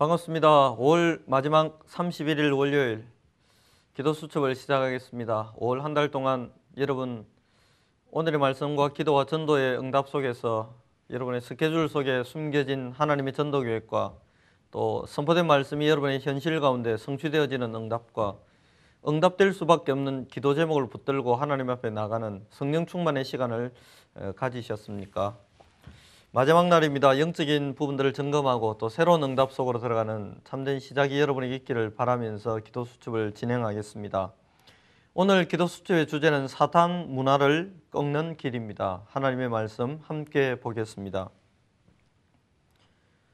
반갑습니다. 5월 마지막 31일 월요일 기도 수첩을 시작하겠습니다. 5월 한 달 동안 여러분 오늘의 말씀과 기도와 전도의 응답 속에서 여러분의 스케줄 속에 숨겨진 하나님의 전도 계획과 또 선포된 말씀이 여러분의 현실 가운데 성취되어지는 응답과 응답될 수밖에 없는 기도 제목을 붙들고 하나님 앞에 나가는 성령 충만의 시간을 어, 가지셨습니까? 마지막 날입니다. 영적인 부분들을 점검하고 또 새로운 응답 속으로 들어가는 참된 시작이 여러분에게 있기를 바라면서 기도 수첩을 진행하겠습니다. 오늘 기도 수첩의 주제는 사탄 문화를 꺾는 길입니다. 하나님의 말씀 함께 보겠습니다.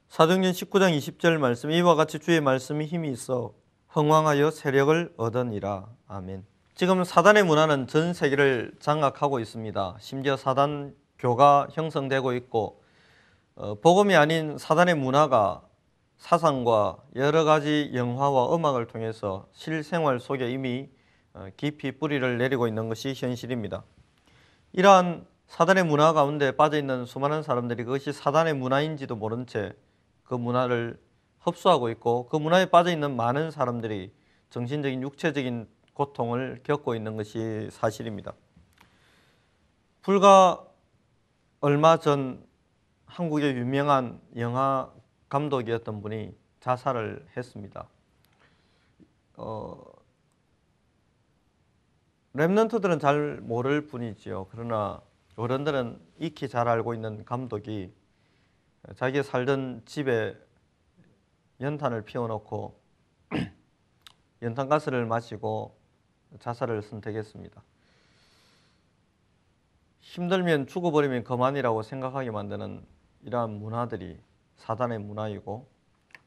사도행전 19장 20절 말씀 이와 같이 주의 말씀이 힘이 있어 흥왕하여 세력을 얻으니라. 아멘. 지금 사단의 문화는 전 세계를 장악하고 있습니다. 심지어 사단 교가 형성되고 있고 어, 복음이 아닌 사단의 문화가 사상과 여러 가지 영화와 음악을 통해서 실생활 속에 이미 어, 깊이 뿌리를 내리고 있는 것이 현실입니다. 이러한 사단의 문화 가운데 빠져 있는 수많은 사람들이 그것이 사단의 문화인지도 모른 채 그 문화를 흡수하고 있고 그 문화에 빠져 있는 많은 사람들이 정신적인 육체적인 고통을 겪고 있는 것이 사실입니다. 불과 얼마 전 한국의 유명한 영화 감독이었던 분이 자살을 했습니다. 어, 랩런트들은 잘 모를 뿐이지요. 그러나 어른들은 익히 잘 알고 있는 감독이 자기가 살던 집에 연탄을 피워놓고 연탄가스를 마시고 자살을 선택했습니다. 힘들면 죽어버리면 그만이라고 생각하게 만드는 이러한 문화들이 사단의 문화이고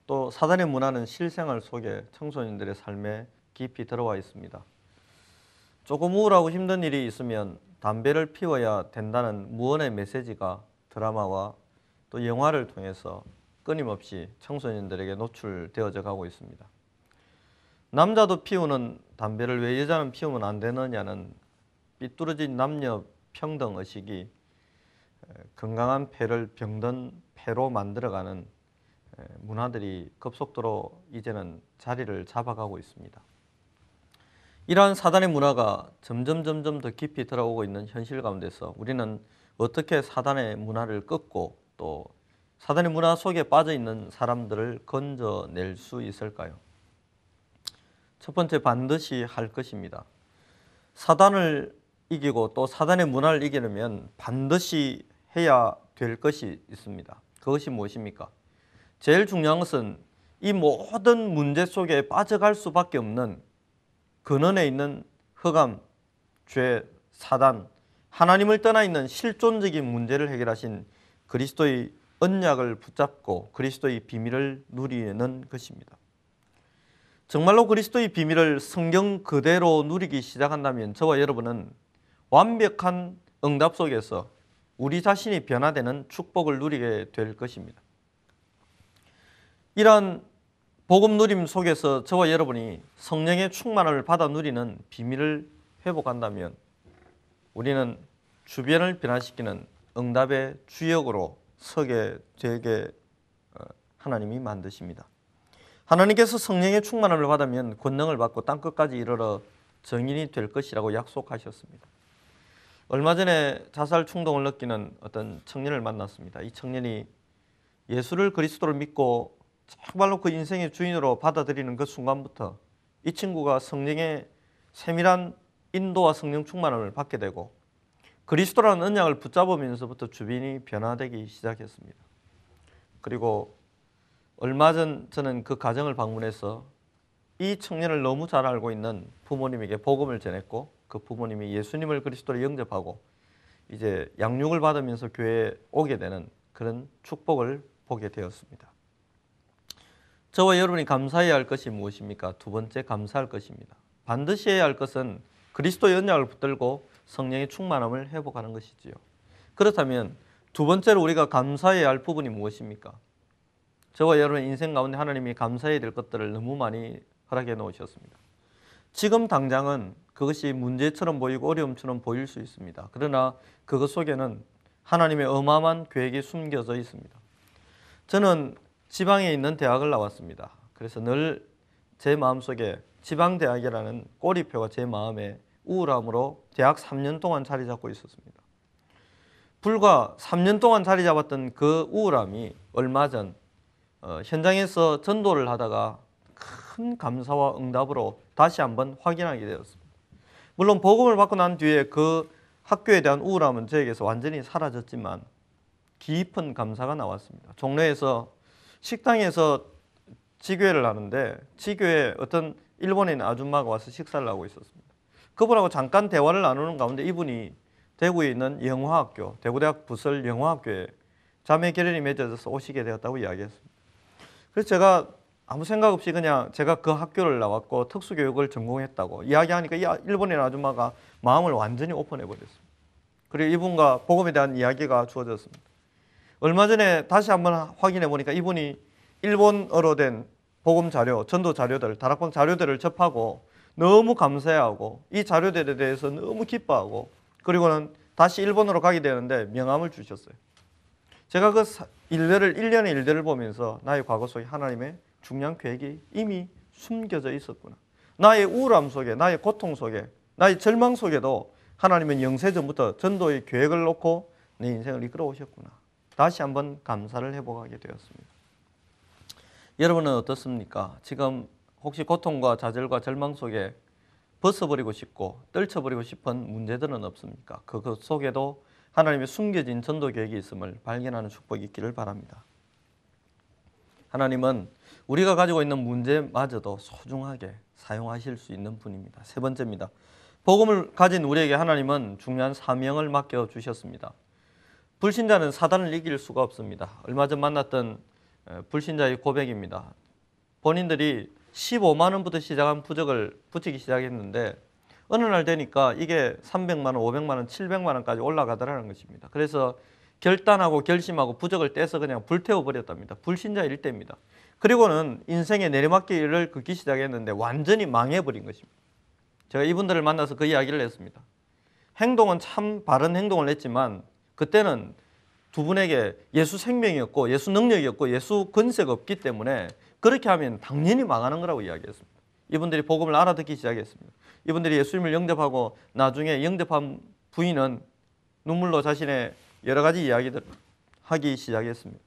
또 사단의 문화는 실생활 속에 청소년들의 삶에 깊이 들어와 있습니다. 조금 우울하고 힘든 일이 있으면 담배를 피워야 된다는 무언의 메시지가 드라마와 또 영화를 통해서 끊임없이 청소년들에게 노출되어져 가고 있습니다. 남자도 피우는 담배를 왜 여자는 피우면 안 되느냐는 삐뚤어진 남녀 평등 의식이 건강한 폐를 병든 폐로 만들어가는 문화들이 급속도로 이제는 자리를 잡아가고 있습니다. 이러한 사단의 문화가 점점 점점 더 깊이 들어오고 있는 현실 가운데서 우리는 어떻게 사단의 문화를 끊고 또 사단의 문화 속에 빠져 있는 사람들을 건져낼 수 있을까요? 첫 번째 반드시 할 것입니다. 사단을 이기고 또 사단의 문화를 이기려면 반드시 해야 될 것이 있습니다. 그것이 무엇입니까? 제일 중요한 것은 이 모든 문제 속에 빠져갈 수밖에 없는 근원에 있는 흑암, 죄, 사단, 하나님을 떠나 있는 실존적인 문제를 해결하신 그리스도의 언약을 붙잡고 그리스도의 비밀을 누리는 것입니다. 정말로 그리스도의 비밀을 성경 그대로 누리기 시작한다면 저와 여러분은 완벽한 응답 속에서 우리 자신이 변화되는 축복을 누리게 될 것입니다. 이러한 복음 누림 속에서 저와 여러분이 성령의 충만을 받아 누리는 비밀을 회복한다면 우리는 주변을 변화시키는 응답의 주역으로 서게 되게 어, 하나님이 만드십니다. 하나님께서 성령의 충만함을 받으면 권능을 받고 땅 끝까지 이르러 정인이 될 것이라고 약속하셨습니다. 얼마 전에 자살 충동을 느끼는 어떤 청년을 만났습니다. 이 청년이 예수를 그리스도를 믿고 정말로 그 인생의 주인으로 받아들이는 그 순간부터 이 친구가 성령의 세밀한 인도와 성령 충만함을 받게 되고 그리스도라는 언약을 붙잡으면서부터 주변이 변화되기 시작했습니다. 그리고 얼마 전 저는 그 가정을 방문해서 이 청년을 너무 잘 알고 있는 부모님에게 복음을 전했고 그 부모님이 예수님을 그리스도로 영접하고 이제 양육을 받으면서 교회에 오게 되는 그런 축복을 보게 되었습니다. 저와 여러분이 감사해야 할 것이 무엇입니까? 두 번째 감사할 것입니다. 반드시 해야 할 것은 그리스도의 언약을 붙들고 성령의 충만함을 회복하는 것이지요. 그렇다면 두 번째로 우리가 감사해야 할 부분이 무엇입니까? 저와 여러분의 인생 가운데 하나님이 감사해야 될 것들을 너무 많이 허락해 놓으셨습니다. 지금 당장은 그것이 문제처럼 보이고 어려움처럼 보일 수 있습니다. 그러나 그것 속에는 하나님의 어마어마한 계획이 숨겨져 있습니다. 저는 지방에 있는 대학을 나왔습니다. 그래서 늘 제 마음속에 지방 대학이라는 꼬리표가 제 마음에 우울함으로 대학 3년 동안 자리 잡고 있었습니다. 불과 3년 동안 자리 잡았던 그 우울함이 얼마 전 어, 현장에서 전도를 하다가 큰 감사와 응답으로 다시 한번 확인하게 되었습니다. 물론 복음을 받고 난 뒤에 그 학교에 대한 우울함은 저에게서 완전히 사라졌지만 깊은 감사가 나왔습니다. 종로에서 식당에서 지교회를 하는데 지교회 어떤 있는 아줌마가 와서 식사를 하고 있었습니다. 그분하고 잠깐 대화를 나누는 가운데 이분이 대구에 있는 영화학교, 대구대학 부설 영화학교에 자매 결연이 맺어져서 오시게 되었다고 이야기했습니다. 그래서 제가 아무 생각 없이 그냥 제가 그 학교를 나왔고 특수교육을 전공했다고 이야기하니까 이 일본인 아줌마가 마음을 완전히 오픈해 버렸습니다. 그리고 이분과 복음에 대한 이야기가 주어졌습니다. 얼마 전에 다시 한번 확인해 보니까 이분이 일본어로 된 복음 자료, 전도 자료들, 다락방 자료들을 접하고 너무 감사해하고 이 자료들에 대해서 너무 기뻐하고 그리고는 다시 일본으로 가게 되는데 명함을 주셨어요. 제가 그 일들을 1년의 일들을 보면서 나의 과거 속에 하나님의 중요한 계획이 이미 숨겨져 있었구나. 나의 우울함 속에, 나의 고통 속에, 나의 절망 속에도 하나님은 영세전부터 전도의 계획을 놓고 내 인생을 이끌어 오셨구나. 다시 한번 감사를 해보게 되었습니다. 여러분은 어떻습니까? 지금 혹시 고통과 좌절과 절망 속에 벗어버리고 싶고 떨쳐버리고 싶은 문제들은 없습니까? 그 속에도 하나님의 숨겨진 전도 계획이 있음을 발견하는 축복이 있기를 바랍니다. 하나님은 우리가 가지고 있는 문제마저도 소중하게 사용하실 수 있는 분입니다. 세 번째입니다. 복음을 가진 우리에게 하나님은 중요한 사명을 맡겨 주셨습니다. 불신자는 사단을 이길 수가 없습니다. 얼마 전 만났던 불신자의 고백입니다. 본인들이 15만 원부터 시작한 부적을 붙이기 시작했는데 어느 날 되니까 이게 300만 원, 500만 원, 700만 원까지 올라가더라는 것입니다. 그래서 결단하고 결심하고 부적을 떼서 그냥 불태워 버렸답니다. 불신자 일대입니다. 그리고는 인생의 내리막길을 걷기 시작했는데 완전히 망해버린 것입니다. 제가 이분들을 만나서 그 이야기를 했습니다. 행동은 참 바른 행동을 했지만 그때는 두 분에게 예수 생명이었고 예수 능력이었고 예수 근세가 없기 때문에 그렇게 하면 당연히 망하는 거라고 이야기했습니다. 이분들이 복음을 알아듣기 시작했습니다. 이분들이 예수님을 영접하고 나중에 영접한 부인은 눈물로 자신의 여러 가지 이야기들 하기 시작했습니다.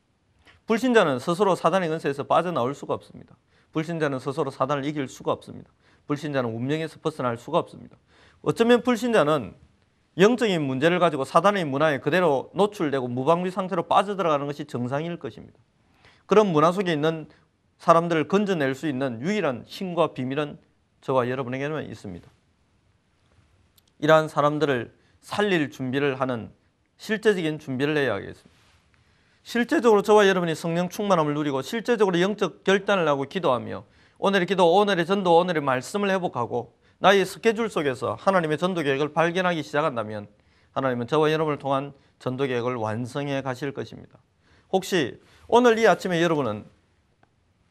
불신자는 스스로 사단의 근세에서 빠져나올 수가 없습니다. 불신자는 스스로 사단을 이길 수가 없습니다. 불신자는 운명에서 벗어날 수가 없습니다. 어쩌면 불신자는 영적인 문제를 가지고 사단의 문화에 그대로 노출되고 무방비 상태로 빠져들어가는 것이 정상일 것입니다. 그런 문화 속에 있는 사람들을 건져낼 수 있는 유일한 힘과 비밀은 저와 여러분에게는 있습니다. 이러한 사람들을 살릴 준비를 하는 실제적인 준비를 해야 하겠습니다. 실제적으로 저와 여러분이 성령 충만함을 누리고 실제적으로 영적 결단을 하고 기도하며 오늘의 기도, 오늘의 전도, 오늘의 말씀을 회복하고 나의 스케줄 속에서 하나님의 전도 계획을 발견하기 시작한다면 하나님은 저와 여러분을 통한 전도 계획을 완성해 가실 것입니다. 혹시 오늘 이 아침에 여러분은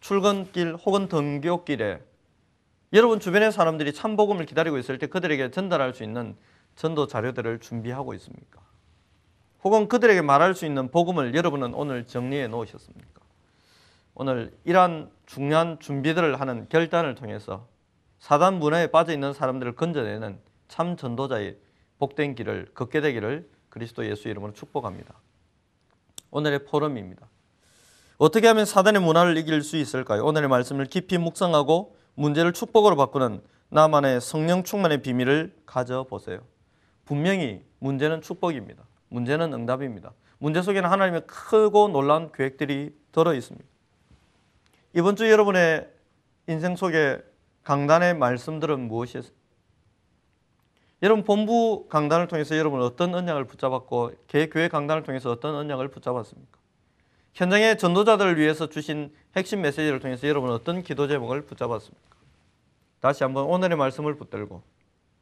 출근길 혹은 등교길에 여러분 주변의 사람들이 참복음을 기다리고 있을 때 그들에게 전달할 수 있는 전도 자료들을 준비하고 있습니까? 혹은 그들에게 말할 수 있는 복음을 여러분은 오늘 정리해 놓으셨습니까? 오늘 이러한 중요한 준비들을 하는 결단을 통해서 사단 문화에 빠져 있는 사람들을 건져내는 참 전도자의 복된 길을 걷게 되기를 그리스도 예수 이름으로 축복합니다. 오늘의 포럼입니다. 어떻게 하면 사단의 문화를 이길 수 있을까요? 오늘의 말씀을 깊이 묵상하고 문제를 축복으로 바꾸는 나만의 성령 충만의 비밀을 가져보세요. 분명히 문제는 축복입니다. 문제는 응답입니다. 문제 속에는 하나님의 크고 놀라운 계획들이 들어 있습니다. 이번 주 여러분의 인생 속에 강단의 말씀들은 무엇이었습니까? 여러분 본부 강단을 통해서 여러분 어떤 언약을 붙잡았고 개교회 강단을 통해서 어떤 언약을 붙잡았습니까? 현장의 전도자들을 위해서 주신 핵심 메시지를 통해서 여러분 어떤 기도 제목을 붙잡았습니까? 다시 한번 오늘의 말씀을 붙들고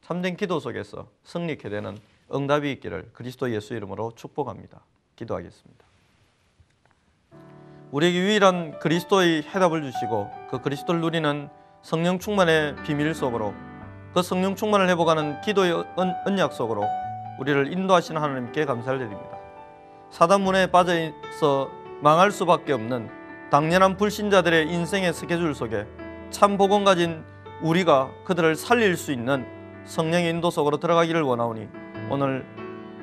참된 기도 속에서 승리케 되는 응답이 있기를 그리스도 예수 이름으로 축복합니다. 기도하겠습니다. 우리에게 유일한 그리스도의 해답을 주시고 그 그리스도를 누리는 성령 충만의 비밀 속으로 그 성령 충만을 회복하는 기도의 언약 속으로 우리를 인도하시는 하나님께 감사를 드립니다. 사단 문에 빠져 있어 망할 수밖에 없는 당연한 불신자들의 인생의 스케줄 속에 참 복음 가진 우리가 그들을 살릴 수 있는 성령의 인도 속으로 들어가기를 원하오니 오늘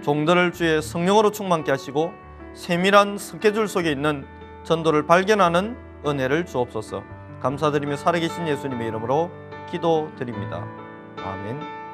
종들을 주의 성령으로 충만케 하시고 세밀한 스케줄 속에 있는 전도를 발견하는 은혜를 주옵소서. 감사드리며 살아계신 예수님의 이름으로 기도드립니다. 아멘.